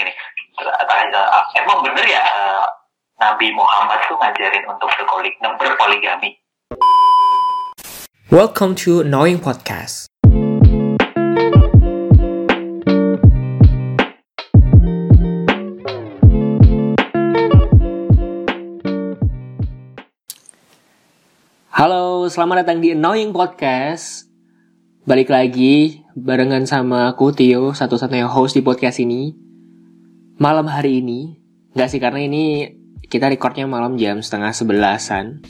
gini emang bener ya uh, Nabi Muhammad tuh ngajarin untuk berpoligami Welcome to Knowing Podcast. Halo, selamat datang di Knowing Podcast. Balik lagi barengan sama aku Tio, satu-satunya host di podcast ini. Malam hari ini, nggak sih karena ini kita recordnya malam jam setengah sebelasan.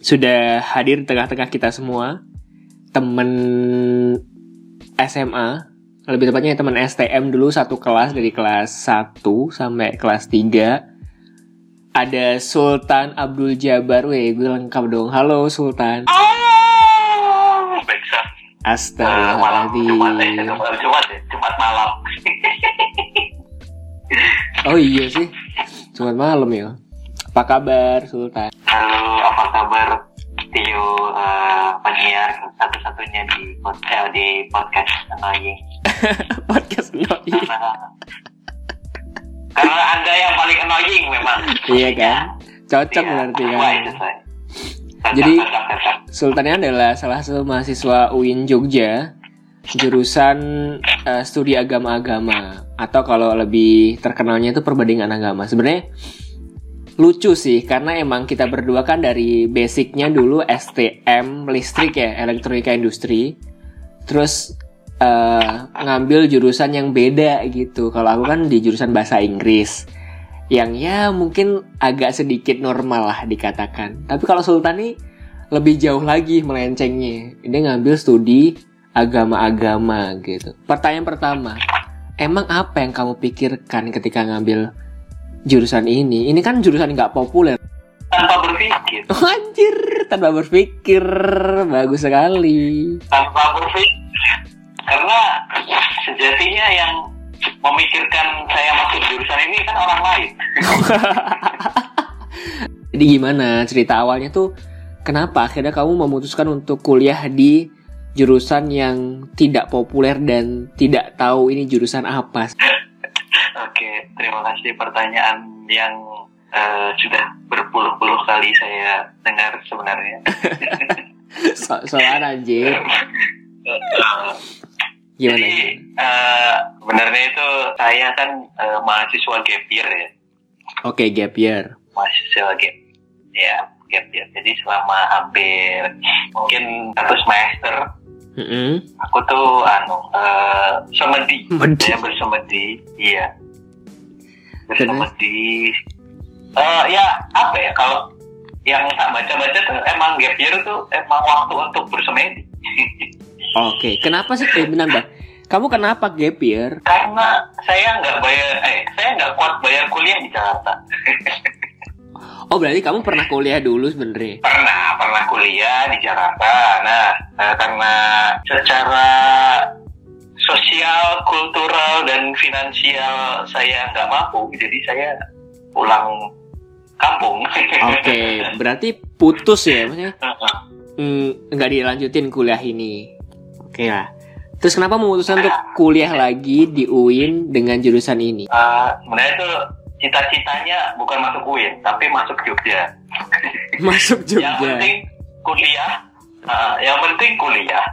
Sudah hadir tengah-tengah kita semua, temen SMA, lebih tepatnya teman STM dulu satu kelas dari kelas 1 sampai kelas 3 ada Sultan Abdul Jabar, weh gue lengkap dong. Halo Sultan. oh, Astagfirullahaladzim. Jumat Jumat, Jumat, ya? Jumat malam Oh iya sih, Jumat malam ya. Apa kabar Sultan? halo apa kabar Tio uh, penyiar satu-satunya di podcast di podcast annoying Podcast Noi. karena karena anda yang paling annoying memang Iya kan? Cocok Iya, berarti kan. Jadi-. Sultannya adalah salah satu mahasiswa UIN Jogja jurusan eh, studi agama-agama. Atau kalau lebih terkenalnya itu perbandingan agama. Sebenarnya lucu sih karena emang kita berdua kan dari basicnya dulu STM listrik ya elektronika industri. Terus eh, ngambil jurusan yang beda gitu. Kalau aku kan di jurusan bahasa Inggris. Yang ya mungkin agak sedikit normal lah dikatakan. Tapi kalau Sultan nih lebih jauh lagi melencengnya. Dia ngambil studi agama-agama gitu. Pertanyaan pertama emang apa yang kamu pikirkan ketika ngambil jurusan ini? Ini kan jurusan nggak populer. Tanpa berpikir. Anjir, tanpa berpikir. Bagus sekali. tanpa berpikir. Karena sejatinya yang memikirkan saya masuk jurusan ini kan orang lain. Jadi gimana cerita awalnya tuh? Kenapa akhirnya kamu memutuskan untuk kuliah di jurusan yang tidak populer dan tidak tahu ini jurusan apa? oke terima kasih pertanyaan yang eh, sudah berpuluh-puluh kali saya dengar sebenarnya So soal anjir. Eh, Gimana? Jadi eh, sebenarnya itu saya kan eh, mahasiswa gap year ya, Oke, gap year. mahasiswa gap ya gap year. Jadi selama hampir mungkin satu semester Mm-mm. aku tuh anu eh, semedi, Medi. saya bersemedi, iya bersemedi. Eh ya apa ya kalau yang tak baca-baca tuh emang gap year tuh emang waktu untuk bersemedi. Oke, kenapa sih? Eh, bentar. Kamu kenapa gap year? Karena saya nggak bayar, eh saya nggak kuat bayar kuliah di Jakarta. Oh, berarti kamu pernah kuliah dulu sebenarnya? pernah pernah kuliah di Jakarta nah eh, karena secara sosial kultural dan finansial saya nggak mampu jadi saya pulang kampung Oke, berarti putus ya maksudnya? mm, nggak dilanjutin kuliah ini. Oke lah. Terus kenapa memutuskan untuk kuliah lagi di UIN dengan jurusan ini? Eh, sebenarnya itu cita-citanya bukan masuk UIN tapi masuk Jogja. Masuk yang Jogja. penting kuliah eh, yang penting kuliah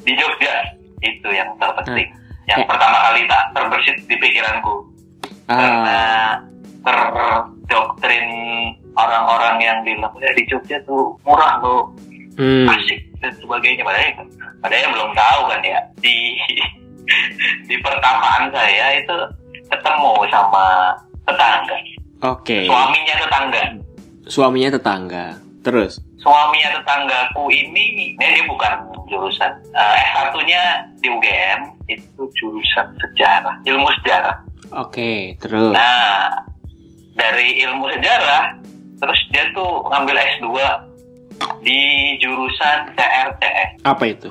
di Jogja. Itu yang terpenting. Yang Eh. pertama kali tak terbersit di pikiranku. Karena Ah, terdoktrin orang-orang yang bilang ya di Jogja tuh murah loh. Hmm. asik dan sebagainya. Padahal padahal belum tahu kan ya. Di di pertamaan saya itu ketemu sama tetangga Oke. suaminya tetangga Suaminya tetangga. Terus? suaminya tetanggaku ini ini dia bukan jurusan eh S1-nya di UGM itu jurusan sejarah ilmu sejarah Oke, terus. Nah, dari ilmu sejarah, terus dia tuh ngambil S2 di jurusan CRTS. Apa itu?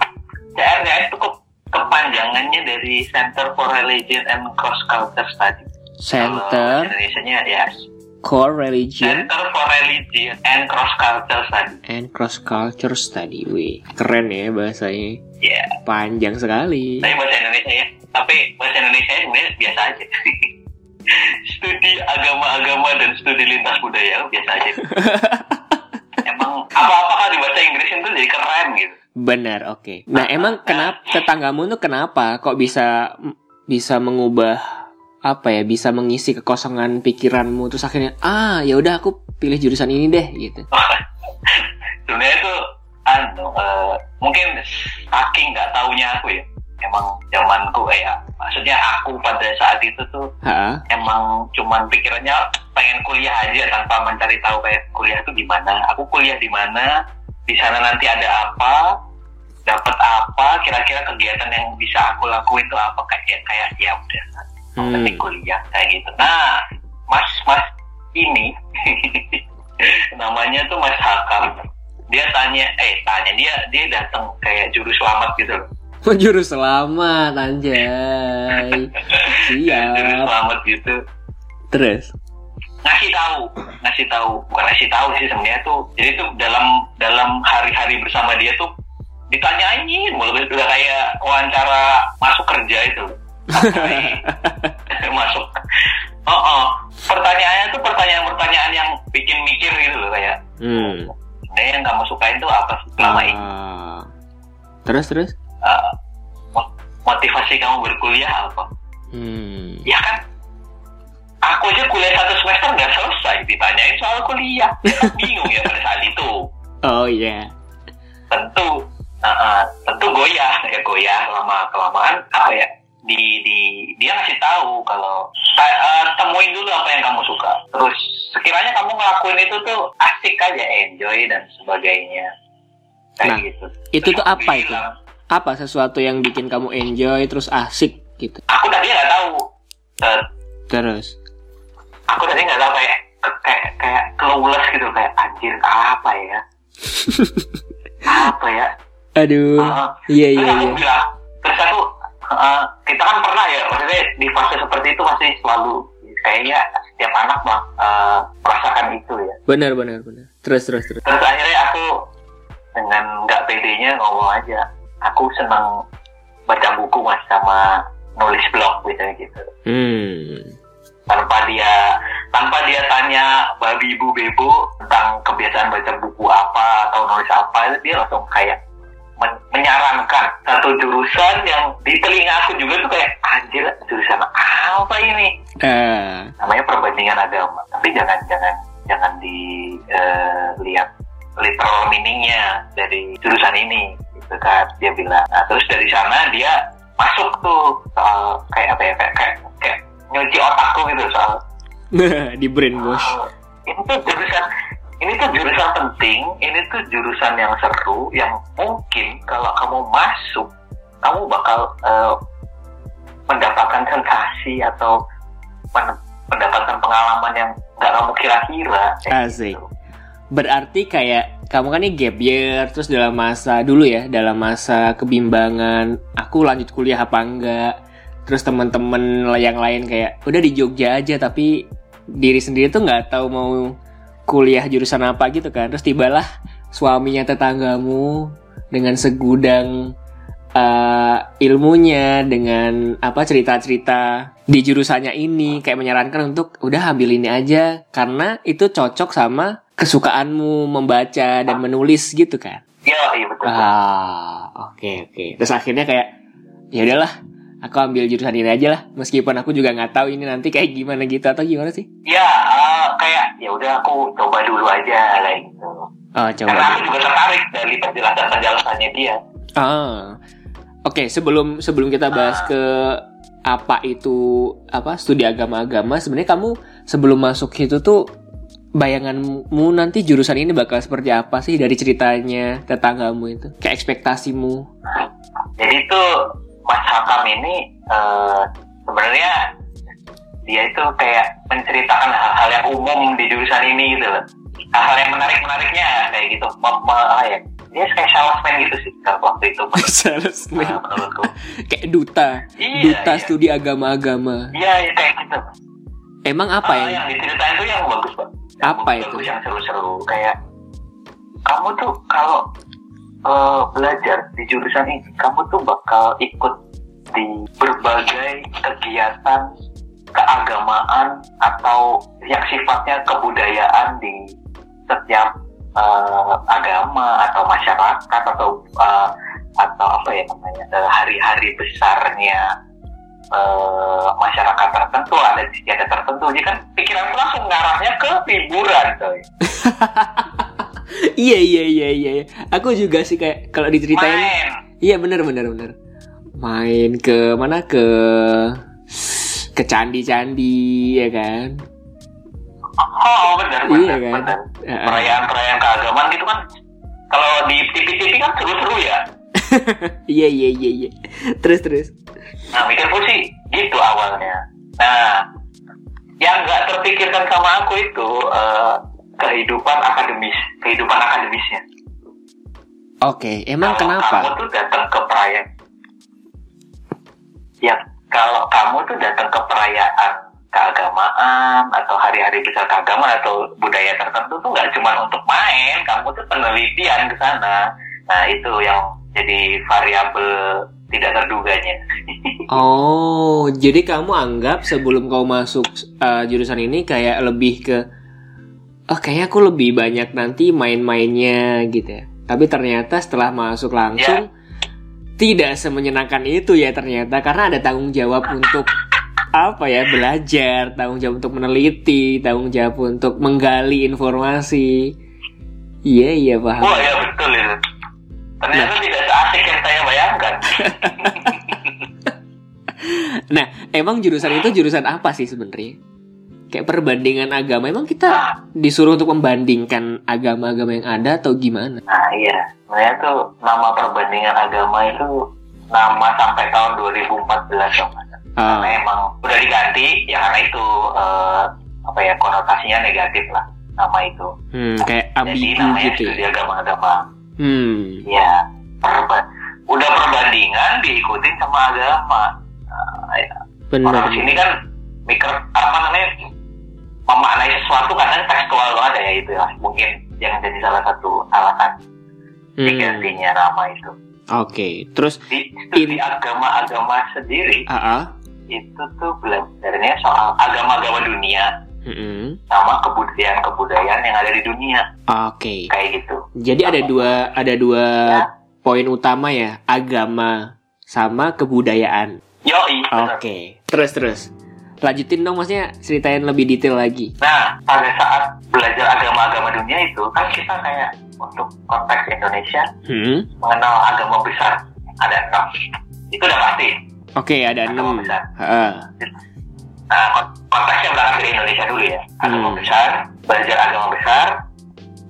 CRTS itu ke- kepanjangannya dari Center for Religion and Cross Culture Study. Center Indonesia-nya ya, Core Religion Center for Religion and Cross Culture Study. and Cross Culture Study. Wih, keren ya bahasanya. Ya, Panjang sekali. tapi bahasa Indonesia ya. Tapi bahasa Indonesia sebenarnya biasa aja. dan studi lintas budaya biasa aja. Emang apa-apa kalau dibaca Inggris itu jadi keren gitu. Benar, oke. Nah, emang kenapa tetanggamu tuh kenapa kok bisa bisa mengubah apa ya bisa mengisi kekosongan pikiranmu terus akhirnya ah ya udah aku pilih jurusan ini deh gitu sebenarnya itu anu uh, mungkin saking nggak taunya aku ya emang zamanku eh, ya maksudnya aku pada saat itu tuh Ha? emang cuman pikirannya pengen kuliah aja tanpa mencari tahu kayak kuliah itu gimana aku kuliah di mana di sana nanti ada apa dapat apa kira-kira kegiatan yang bisa aku lakuin itu apa kayak kayak ya udah Hmm. kuliah kayak gitu. Nah mas mas ini namanya tuh mas Hakam. Dia tanya eh tanya dia dia datang kayak juru selamat gitu loh. Juru selamat anjay. Juru siap. selamat gitu. Terus? Ngasih tahu ngasih tahu. Bukan ngasih tahu sih sebenarnya tuh. Jadi tuh dalam dalam hari-hari bersama dia tuh ditanyain mulai udah kayak wawancara masuk kerja itu masuk oh, oh. pertanyaannya tuh pertanyaan-pertanyaan yang bikin mikir gitu loh kayak hmm. sebenarnya yang kamu sukain tuh apa selama ini? Ah. terus terus? Uh, mo- motivasi kamu berkuliah apa? Hmm. ya kan? Aku aja kuliah satu semester nggak selesai ditanyain soal kuliah. Kan bingung ya pada saat itu. Oh iya. Tentu uh, uh, tentu goyah. Ya goyah lama kelamaan apa ya di di dia ngasih tahu kalau "Ta- uh, temuin dulu apa yang kamu suka. Terus sekiranya kamu ngelakuin itu tuh asik aja enjoy dan sebagainya. Kayak Nah, gitu. itu Terus tuh apa itu? bilang, apa sesuatu yang bikin kamu enjoy terus asik gitu? Aku tadi nggak tahu. Uh, terus? aku tadi nggak tahu kayak kayak kayak clueless gitu kayak anjir apa ya? Apa ya? Aduh. Ah, iya iya terus iya. terus aku eh, kita kan pernah ya maksudnya di fase seperti itu masih selalu kayaknya setiap anak mah eh, merasakan itu ya. Benar benar benar. Terus terus terus. Terus akhirnya aku dengan nggak pedenya ngomong aja aku senang baca buku mas sama nulis blog gitu gitu. Hmm. Tanpa dia tanpa dia tanya babi ibu bebo tentang kebiasaan baca buku apa atau nulis apa dia langsung kayak men- menyarankan satu jurusan yang di telinga aku juga tuh kayak anjir jurusan apa ini? Ah namanya perbandingan agama tapi jangan jangan jangan dilihat literal meaningnya dari jurusan ini gitu kan. Dia bilang nah terus dari sana dia masuk tuh soal kayak apa ya kayak kayak, kayak nyuci otakku gitu soal di brainwash. Oh, ini tuh jurusan ini tuh jurusan penting ini tuh jurusan yang seru yang mungkin kalau kamu masuk kamu bakal eh, mendapatkan sensasi atau men- mendapatkan pengalaman yang nggak kamu kira-kira Asik. gitu. Berarti kayak kamu kan nih gap year terus dalam masa dulu ya, dalam masa kebimbangan, aku lanjut kuliah apa enggak. Terus teman-teman yang lain kayak udah di Jogja aja tapi diri sendiri tuh nggak tahu mau kuliah jurusan apa gitu kan. Terus tibalah suaminya tetanggamu dengan segudang eh, ilmunya dengan apa cerita-cerita di jurusannya ini kayak menyarankan untuk udah ambil ini aja karena itu cocok sama kesukaanmu membaca dan menulis gitu kan. ya iya betul Ah, oke oke. Terus akhirnya kayak ya udahlah, aku ambil jurusan ini aja lah meskipun aku juga nggak tahu ini nanti kayak gimana gitu atau gimana sih? ya kayak ya udah aku coba dulu aja kayak gitu Oh, coba. karena aku juga tertarik dari penjelasan penjelasannya dia Ah. Oke, sebelum sebelum kita bahas ke apa itu apa studi agama-agama, sebenarnya kamu sebelum masuk itu tuh bayanganmu nanti jurusan ini bakal seperti apa sih dari ceritanya tetanggamu itu? Kayak ekspektasimu. jadi itu Mas Hakam ini eh, sebenarnya dia itu kayak menceritakan hal-hal yang umum di jurusan ini gitu loh hal-hal yang menarik-menariknya kayak gitu Mem- ya dia kayak salesman gitu sih kalau waktu itu Salesman. menurutku Kayak duta, Iya, duta iya. studi agama-agama. iya iya, kayak gitu Emang apa Ah, ya? yang diceritain tuh yang bagus pak Yang Apa bagus, itu? yang seru-seru kayak kamu tuh kalau eh, belajar di jurusan ini kamu tuh bakal ikut di berbagai kegiatan keagamaan atau yang sifatnya kebudayaan di setiap eh, agama atau masyarakat atau eh, atau apa ya namanya eh, hari-hari besarnya eh, masyarakat tertentu ada istiadat tertentu. Jadi kan pikiran langsung ngarahnya ke liburan coy. Iya iya iya iya. Aku juga sih kayak kalau diceritain main. Iya bener bener bener. Main ke mana? Ke ke candi-candi ya kan oh benar Iya benar kan? benar Heeh. perayaan-perayaan keagamaan gitu kan kalau di TV-TV kan seru-seru ya iya iya iya iya terus terus Nah, mikirku sih gitu awalnya. Nah, yang nggak terpikirkan sama aku itu eh, kehidupan akademis, kehidupan akademisnya. oke emang Kalau Kamu kenapa tuh datang ke perayaan. Ya, kalau kamu tuh datang ke perayaan keagamaan atau hari-hari besar keagamaan atau budaya tertentu tuh nggak cuma untuk main, kamu tuh penelitian ke sana. Nah, itu yang jadi variabel tidak terduganya. oh jadi kamu anggap sebelum kau masuk uh, jurusan ini kayak lebih ke oh kayaknya aku lebih banyak nanti main-mainnya gitu ya tapi ternyata setelah masuk langsung tidak semenyenangkan itu ya ternyata karena ada tanggung jawab untuk apa ya belajar tanggung jawab untuk meneliti tanggung jawab untuk menggali informasi iya iya paham Wah, ya betul itu. Ternyata tidak seasik yang saya bayangkan. Nah, emang jurusan itu jurusan apa sih sebenarnya? Kayak perbandingan agama. Emang kita disuruh untuk membandingkan agama-agama yang ada atau gimana? Nah, iya. Sebenarnya tuh nama perbandingan agama itu nama sampai tahun 2014 dong. Ah, Karena emang udah diganti, ya karena itu eh, apa ya konotasinya negatif lah nama itu. hmm, kayak Jadi ambigu namanya gitu ya. studi agama-agama. Hmm, Ya, perba- udah perbandingan diikutin sama agama. Nah, ya. benar. Orang sini kan mikir apa namanya memaknai sesuatu kadang tekstual ada ya itu ya mungkin yang jadi salah satu alasan Hmm, nama itu Oke, terus di studi agama-agama sendiri ah, ah, itu tuh belajarnya soal agama-agama dunia mm-mm. sama kebudayaan-kebudayaan yang ada di dunia Oke. kayak gitu Jadi ada dua ada dua Ya. poin utama ya, agama sama kebudayaan. yoi. Oke. Terus terus. Lanjutin dong maksudnya ceritain lebih detail lagi. nah pada saat belajar agama-agama dunia itu kan kita kayak untuk konteks Indonesia Hmm. mengenal agama besar ada enam itu udah pasti Oke, ada agama enam. besar Heeh. Nah, kon- konteksnya berangkat dari Indonesia dulu ya. Agama Hmm. besar, belajar agama besar,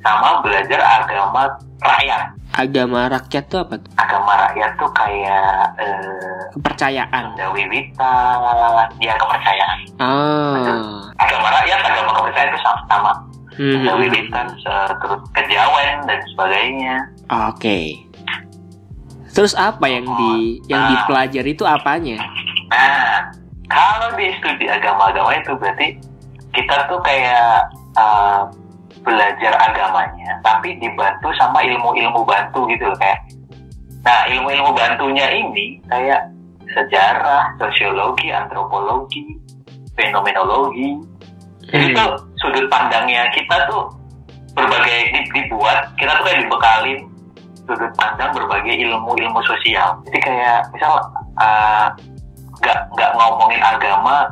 sama belajar agama rakyat. Agama rakyat tuh apa tuh? Agama rakyat tuh kayak eh, Kepercayaan. Wiwitan, ya kepercayaan. Ah. Agama rakyat, agama kepercayaan itu sama-sama. Hmm, Sunda hmm, Wiwitan, se- terus kejawen dan sebagainya. Oke. Terus apa yang di yang dipelajari itu apanya? Nah, kalau di studi agama-agama itu berarti kita tuh kayak eh, belajar agamanya, tapi dibantu sama ilmu-ilmu bantu gitu loh kayak. Nah, ilmu-ilmu bantunya ini kayak sejarah, sosiologi, antropologi, fenomenologi. Hmm. tuh sudut pandangnya kita tuh berbagai di- dibuat, kita tuh kayak dibekalin sudut pandang berbagai ilmu-ilmu sosial. Jadi kayak misal eh, nggak nggak ngomongin agama,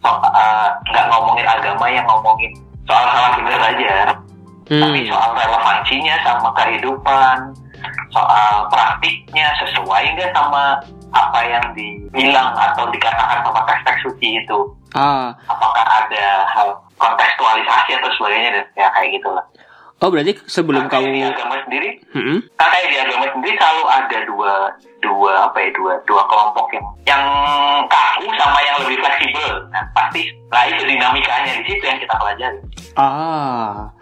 so- eh, nggak ngomongin agama yang ngomongin soal benar aja, tapi Hmm. soal relevansinya sama kehidupan, soal praktiknya sesuai nggak sama apa yang dibilang atau dikatakan sama teks-teks suci itu Ah. apakah ada hal kontekstualisasi atau sebagainya dan ya kayak gitulah. Oh, berarti sebelum kayak di kamu agama sendiri, Hmm. kayak di agama sendiri selalu ada dua dua apa ya dua dua kelompok yang yang kaku sama yang lebih fleksibel. Nah pasti lah itu dinamikanya di situ yang kita pelajari. Ah.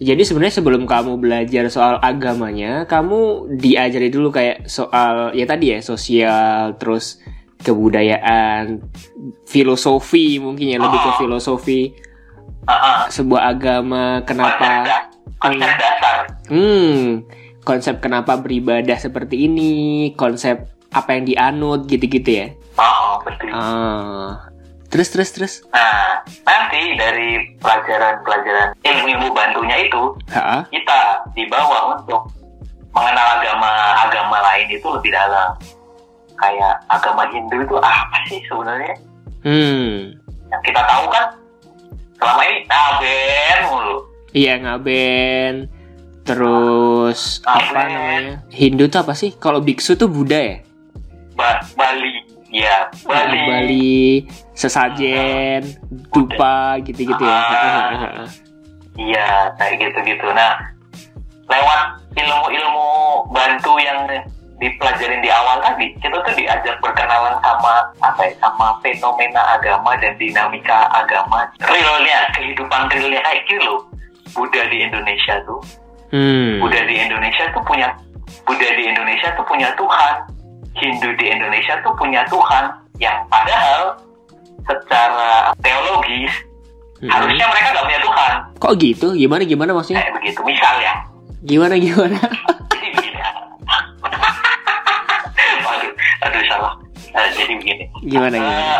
Jadi sebenarnya sebelum kamu belajar soal agamanya, kamu diajari dulu kayak soal ya tadi ya sosial, terus kebudayaan, filosofi mungkin ya lebih ke Oh. filosofi Ah, ah. sebuah agama, kenapa da- konsep dasar. hmm konsep kenapa beribadah seperti ini, konsep apa yang dianut gitu-gitu ya. Oh, betul. Ah. Terus terus terus. Nah, nanti dari pelajaran-pelajaran ilmu-ilmu bantunya itu, Ha? kita dibawa untuk mengenal agama-agama lain itu lebih dalam. Kayak agama Hindu itu apa sih sebenarnya? Hmm. Yang kita tahu kan selama ini naben mulu. Iya ngaben. Terus apa Ngaben. namanya? Hindu tuh apa sih? Kalau biksu tuh Buddha ya? Ba- Bali, ya Bali. Bali, sesajen, dupa gitu-gitu ya. Ah. Iya, kayak gitu-gitu. Nah, lewat ilmu-ilmu bantu yang dipelajarin di awal tadi, kita tuh diajak berkenalan sama apa ya, sama fenomena agama dan dinamika agama. Realnya, kehidupan realnya kayak gitu loh. Buddha di Indonesia tuh, Hmm. Buddha di Indonesia tuh punya Buddha di Indonesia tuh punya Tuhan. Hindu di Indonesia tuh punya Tuhan yang padahal secara teologis Hmm. harusnya mereka nggak punya Tuhan. Kok gitu? Gimana gimana maksudnya? Kayak begitu. Misal ya, Gimana gimana? jadi begini. aduh, aduh salah. Eh, jadi begini. Gimana gimana?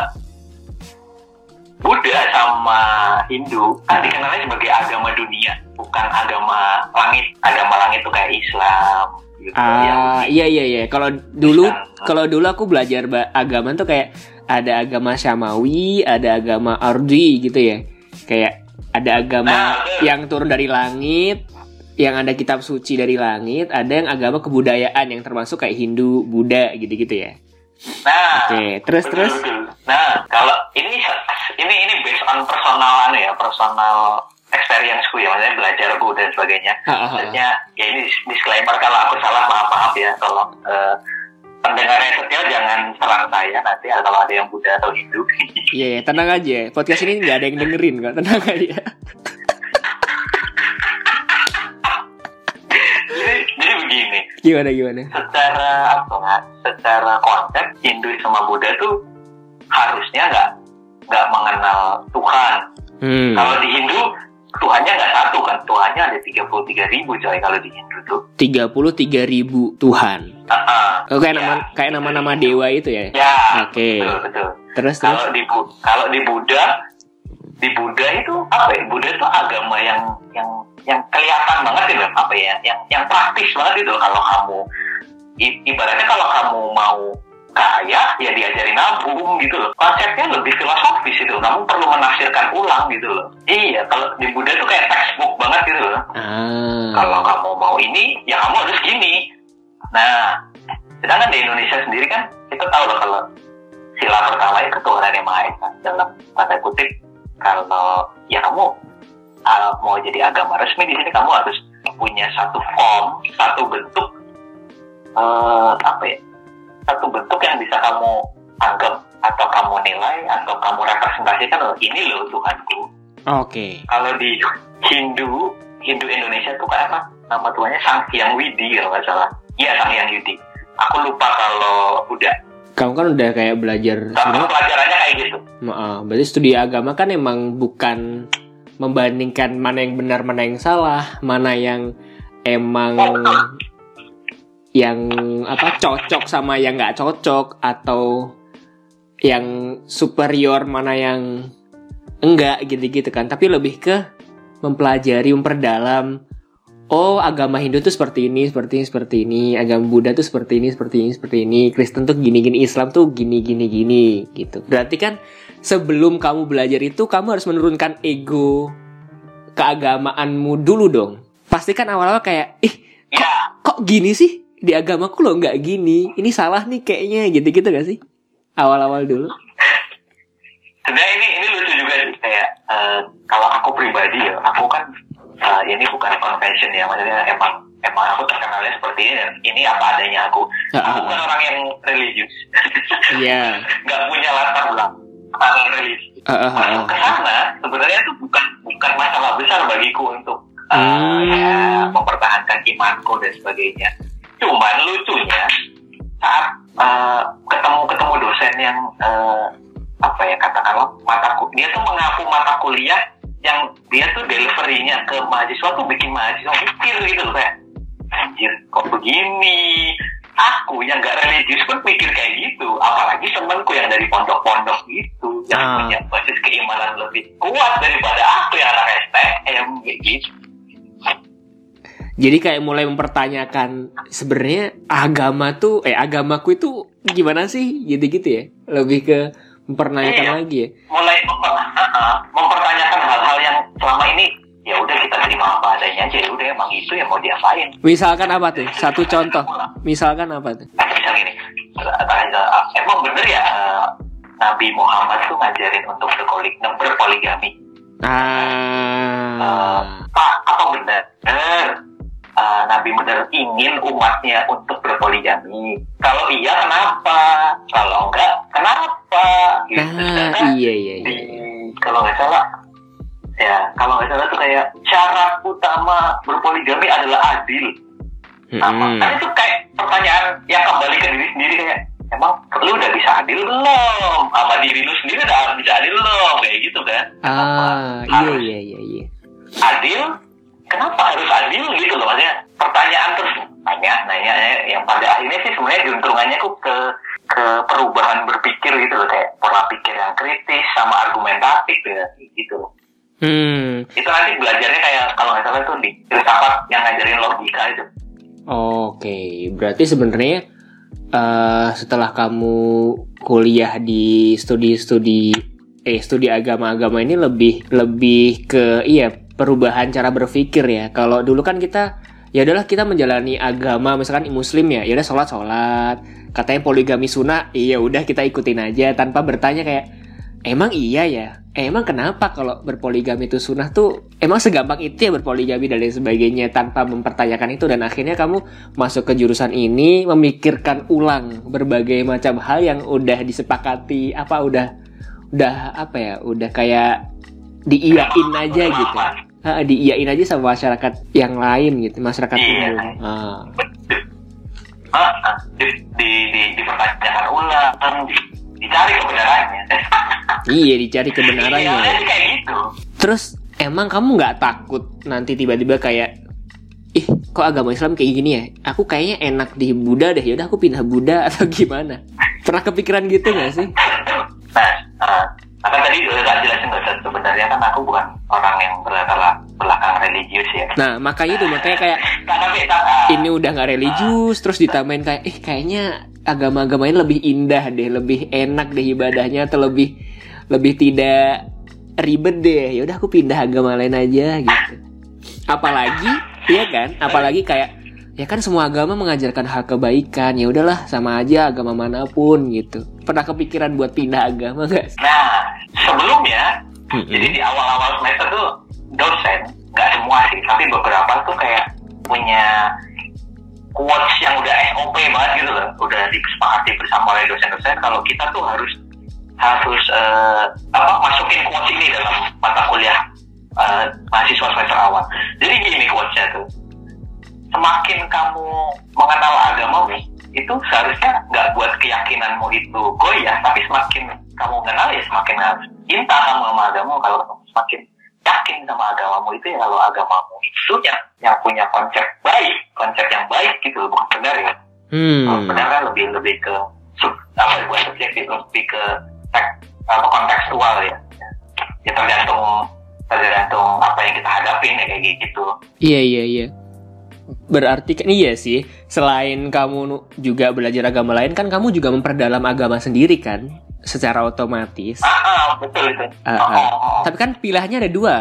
Buddha sama Hindu kan dikenalnya sebagai agama dunia, bukan agama langit. Agama langit itu kayak Islam. Gitu, Ah, iya iya iya. Kalau dulu kalau dulu aku belajar agama tuh kayak ada agama Syamawi, ada agama Ardi gitu ya. Kayak ada agama Nah, yang turun dari langit, yang ada kitab suci dari langit, ada yang agama kebudayaan yang termasuk kayak Hindu, Buddha gitu-gitu ya. Nah, Oke, terus betul, terus. betul. Nah, kalau ini ini ini based on personal anu ya, personal experienceku ya, maksudnya belajarku dan sebagainya. Maksudnya ya ini disclaimer kalau aku salah maaf maaf ya, kalau eh, pendengar yang setia jangan serang saya nanti kalau ada yang Buddha atau Hindu. Iya, iya, tenang aja. Podcast ini nggak ada yang dengerin kok, tenang aja. jadi, jadi begini, Gimana gimana? secara apa? Secara konsep Hindu sama Buddha tuh harusnya nggak nggak mengenal Tuhan. Hmm. Kalau di Hindu Tuhannya nggak satu kan, Tuhannya ada 33 ribu coy kalau di Hindu tuh. 33 ribu Tuhan. Ah, ah. Oh, kayak Ya. nama kayak nama-nama dewa itu ya. Ya, Oke. betul betul. Terus terus. Kalau di kalau di Buddha, di Buddha itu apa ya? Buddha itu agama yang yang yang kelihatan banget gitu, apa ya? Yang yang praktis banget itu. Kalau kamu ibaratnya kalau kamu mau kaya ya diajarin nabung gitu loh. Konsepnya lebih filosofis itu. Kamu perlu menafsirkan ulang gitu loh. Iya, kalau di Buddha itu kayak textbook banget gitu loh. Ah. Kalau kamu mau ini, ya kamu harus gini. Nah, sedangkan di Indonesia sendiri kan kita tahu loh kalau sila pertama itu Tuhan yang Maha Esa dalam tanda kutip kalau ya kamu uh, mau jadi agama resmi di sini kamu harus punya satu form, satu bentuk eh apa ya? Satu bentuk yang bisa kamu anggap atau kamu nilai atau kamu representasikan loh ini loh Tuhanku. Oke. kalau di Hindu Hindu Indonesia tuh kayak apa? Nama tuanya Sang Hyang Widi kalau nggak salah. Iya Sang Hyang Widi. Aku lupa kalau udah. Kamu kan udah kayak belajar sebenarnya pelajarannya kayak gitu? Maaf, berarti studi agama kan emang bukan membandingkan mana yang benar, mana yang salah, mana yang emang yang apa cocok sama yang nggak cocok atau yang superior mana yang enggak gitu-gitu kan. Tapi lebih ke mempelajari, memperdalam. Oh, agama Hindu tuh seperti ini, seperti ini, seperti ini. Agama Buddha tuh seperti ini, seperti ini, seperti ini. Kristen tuh gini-gini, Islam tuh gini-gini, gini gitu. Berarti kan sebelum kamu belajar itu kamu harus menurunkan ego keagamaanmu dulu dong. Pasti kan awal-awal kayak, ih ya kok gini sih? Di agamaku loh nggak gini. Ini salah nih kayaknya gitu-gitu gak sih? Awal-awal dulu. sebenarnya ini ini lucu juga sih kayak eh, kalau aku pribadi ya aku kan eh, ini bukan convention ya maksudnya emang emang aku terkenalnya seperti ini dan ini apa adanya aku aku bukan orang yang religius Iya. nggak punya latar belakang religi Ah, ah, ah, masuk ke ah. sana sebenarnya itu bukan bukan masalah besar bagiku untuk uh, Hmm. ya, mempertahankan imanku dan sebagainya. Cuman lucunya saat uh, ketemu ketemu dosen yang uh, apa ya katakanlah mata dia tuh mengaku mata kuliah yang dia tuh deliverynya ke mahasiswa tuh bikin mahasiswa mikir gitu loh kayak anjir kok begini aku yang gak religius pun mikir kayak gitu apalagi temenku yang dari pondok-pondok gitu yang Ah. punya basis keimanan lebih kuat daripada aku yang anak STM kayak gitu Jadi kayak mulai mempertanyakan sebenarnya agama tuh eh agamaku itu gimana sih gitu-gitu ya. Lebih ke mempertanyakan Iya. lagi ya. mulai memper- uh-uh, mempertanyakan hal-hal yang selama ini ya udah kita terima apa adanya aja ya udah emang itu yang mau diapain Misalkan apa tuh? Satu contoh. Misalkan apa tuh? Nah, misal gini uh, emang bener ya uh, Nabi Muhammad tuh ngajarin untuk berpolig berpoligami Ah. Pak, apa benar? Uh, Nabi benar ingin umatnya untuk berpoligami. Kalau iya, kenapa? Kalau enggak, kenapa? Gitu. Nah, Karena iya iya di, iya. kalau nggak salah, ya kalau nggak salah tuh kayak syarat utama berpoligami adalah adil. Apa? Mm-mm. Kan itu kayak pertanyaan yang kembali ke diri sendiri kayak, emang lu udah bisa adil belum? Sama diri lu sendiri udah bisa adil belum? Kayak gitu kan? Ah, iya iya iya iya. adil kenapa harus adil gitu loh? Maksudnya pertanyaan terus nanya nanya yang pada akhirnya sih sebenarnya juntrungannya tuh ke ke perubahan berpikir gitu loh. Kayak pola pikir yang kritis sama argumentatif ya gitu loh. Hmm. itu nanti belajarnya kayak kalau nggak salah tuh di filsafat yang ngajarin logika itu. Oke, berarti sebenarnya eh setelah kamu kuliah di studi-studi eh studi agama-agama ini lebih lebih ke iya perubahan cara berpikir ya. Kalau dulu kan kita ya udahlah kita menjalani agama misalkan muslim ya, ya udah sholat sholat. Katanya poligami sunnah, iya udah kita ikutin aja tanpa bertanya kayak emang iya ya. Emang kenapa kalau berpoligami itu sunnah tuh emang segampang itu ya berpoligami dan lain sebagainya tanpa mempertanyakan itu dan akhirnya kamu masuk ke jurusan ini memikirkan ulang berbagai macam hal yang udah disepakati apa udah udah apa ya udah kayak diiyain aja gitu Ah, diiyain aja sama masyarakat yang lain gitu masyarakat Iya. umum ah, di, di, di, dipertanyakan ulang di, dicari kebenarannya iya dicari kebenarannya Iya, kayak gitu Terus emang kamu nggak takut nanti tiba-tiba kayak ih kok agama Islam kayak gini ya? Aku kayaknya enak di Buddha deh. Yaudah aku pindah Buddha atau gimana? Pernah kepikiran gitu nggak sih? Nah, uh, akan tadi udah tak jelasin Ustaz, sebenarnya kan aku bukan orang yang berlatar belakang religius ya. Nah makanya itu makanya kayak Nah, tak, ah, ini udah nggak religius terus ditambahin kayak eh kayaknya agama-agama ini lebih indah deh, lebih enak deh ibadahnya atau lebih lebih tidak ribet deh. Ya udah aku pindah agama lain aja gitu. Apalagi iya kan? Apalagi kayak ya kan semua agama mengajarkan hal kebaikan. Ya udahlah sama aja agama mana pun gitu. Pernah kepikiran buat pindah agama gak sih? Nah, sebelumnya, Mm-mm. jadi di awal-awal semester tuh dosen, nggak semua sih, tapi beberapa tuh kayak punya quotes yang udah SOP banget gitu loh, udah disepakati bersama oleh dosen-dosen kalau kita tuh harus harus eh, apa masukin quotes ini dalam mata kuliah eh, mahasiswa semester awal. Jadi gini quotesnya tuh, semakin kamu mengenal agamamu itu seharusnya nggak buat keyakinanmu itu goyah tapi semakin kamu kenal ya semakin harus cinta kamu sama agamamu kalau kamu semakin yakin sama agamamu itu ya kalau agamamu itu yang yang punya konsep baik konsep yang baik gitu bukan benar ya kalau Hmm. benar kan lebih lebih ke sub, apa ya, bukan subjektif lebih ke tek- apa kontekstual ya ya tergantung tergantung apa yang kita hadapin ya kayak gitu Iya iya iya. Berarti kan iya sih. Selain kamu juga belajar agama lain kan kamu juga memperdalam agama sendiri kan, secara otomatis. ah, ah betul itu Ah, Oh, ah. oh, oh. Tapi kan pilihannya ada dua.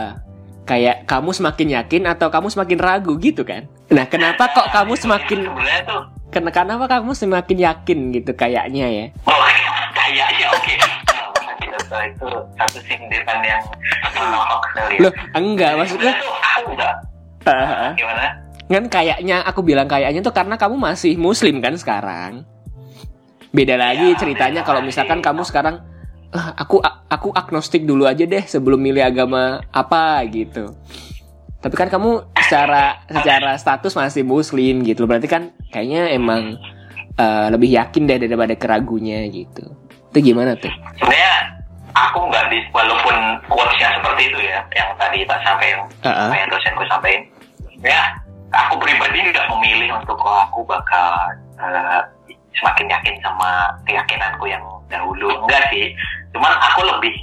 Kayak kamu semakin yakin atau kamu semakin ragu gitu kan? Nah, kenapa kok kamu semakin tuh ken- kenapa kamu semakin yakin gitu kayaknya ya? oh kayaknya oke Nah, kita tahu itu satu sindiran yang Loh, enggak maksudnya gimana kan kayaknya aku bilang kayaknya tuh karena kamu masih muslim kan sekarang. Beda lagi Ya, ceritanya kalau lagi. misalkan kamu sekarang "Ah, aku aku agnostik dulu aja deh sebelum milih agama apa gitu. Tapi kan kamu secara secara status masih muslim gitu. Berarti kan kayaknya emang eh, lebih yakin deh daripada keragunya gitu. Itu gimana tuh? sebenarnya aku nggak di walaupun quotesnya seperti itu ya yang tadi tak sampaikan Ah, ah. yang dosenku sampaikan ya aku pribadi nggak memilih untuk oh aku bakal uh, semakin yakin sama keyakinanku yang dahulu. Enggak sih. Cuman aku lebih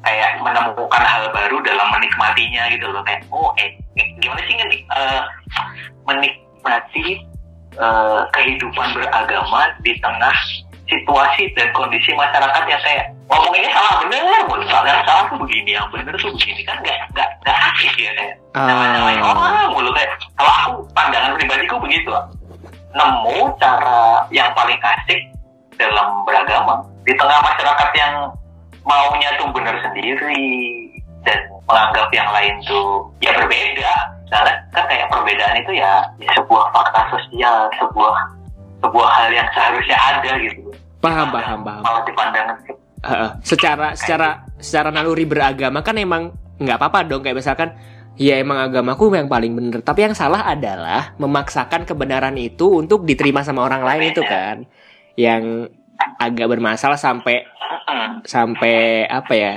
kayak menemukan hal baru dalam menikmatinya gitu loh. Kayak oh eh gimana sih uh, menikmati uh, kehidupan beragama di tengah situasi dan kondisi masyarakat yang kayak ngomong ini salah bener. Mulu yang salah tuh begini yang bener tuh begini. Kan nggak nggak nggak asik ya kayak. Uh. orang mulu kayak. Kalau aku pandangan pribadiku begitu nemu cara yang paling asik dalam beragama di tengah masyarakat yang maunya tuh bener sendiri dan menganggap yang lain tuh ya berbeda. Karena kan kayak perbedaan itu ya, ya sebuah fakta sosial sebuah sebuah hal yang seharusnya ada gitu. Paham paham paham. Malah dipandang uh, secara secara secara naluri beragama kan emang nggak apa-apa dong. Kayak misalkan ya emang agamaku yang paling bener. Tapi yang salah adalah memaksakan kebenaran itu untuk diterima sama orang lain itu kan. Yang agak bermasalah sampai sampai apa ya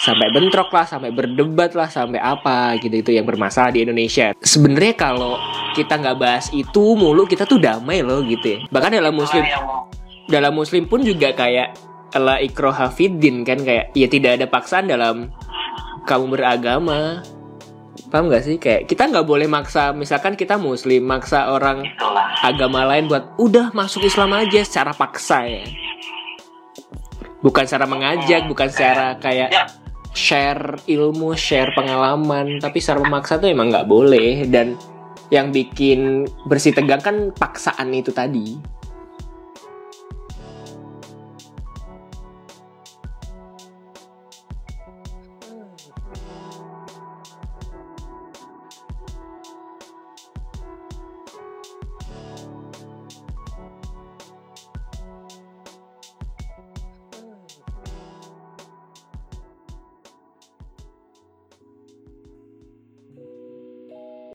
sampai bentrok lah sampai berdebat lah sampai apa gitu. Itu yang bermasalah di Indonesia. Sebenarnya kalau kita nggak bahas itu mulu kita tuh damai loh gitu ya. Bahkan dalam muslim dalam muslim pun juga kayak ala ikro hafidin kan? Kayak ya tidak ada paksaan dalam kamu beragama. Paham gak sih? Kayak kita nggak boleh maksa misalkan kita muslim maksa orang agama lain buat udah masuk Islam aja secara paksa ya. Bukan secara mengajak bukan secara kayak ya. share ilmu share pengalaman tapi secara memaksa tuh emang nggak boleh. Dan yang bikin bersih tegang kan paksaan itu tadi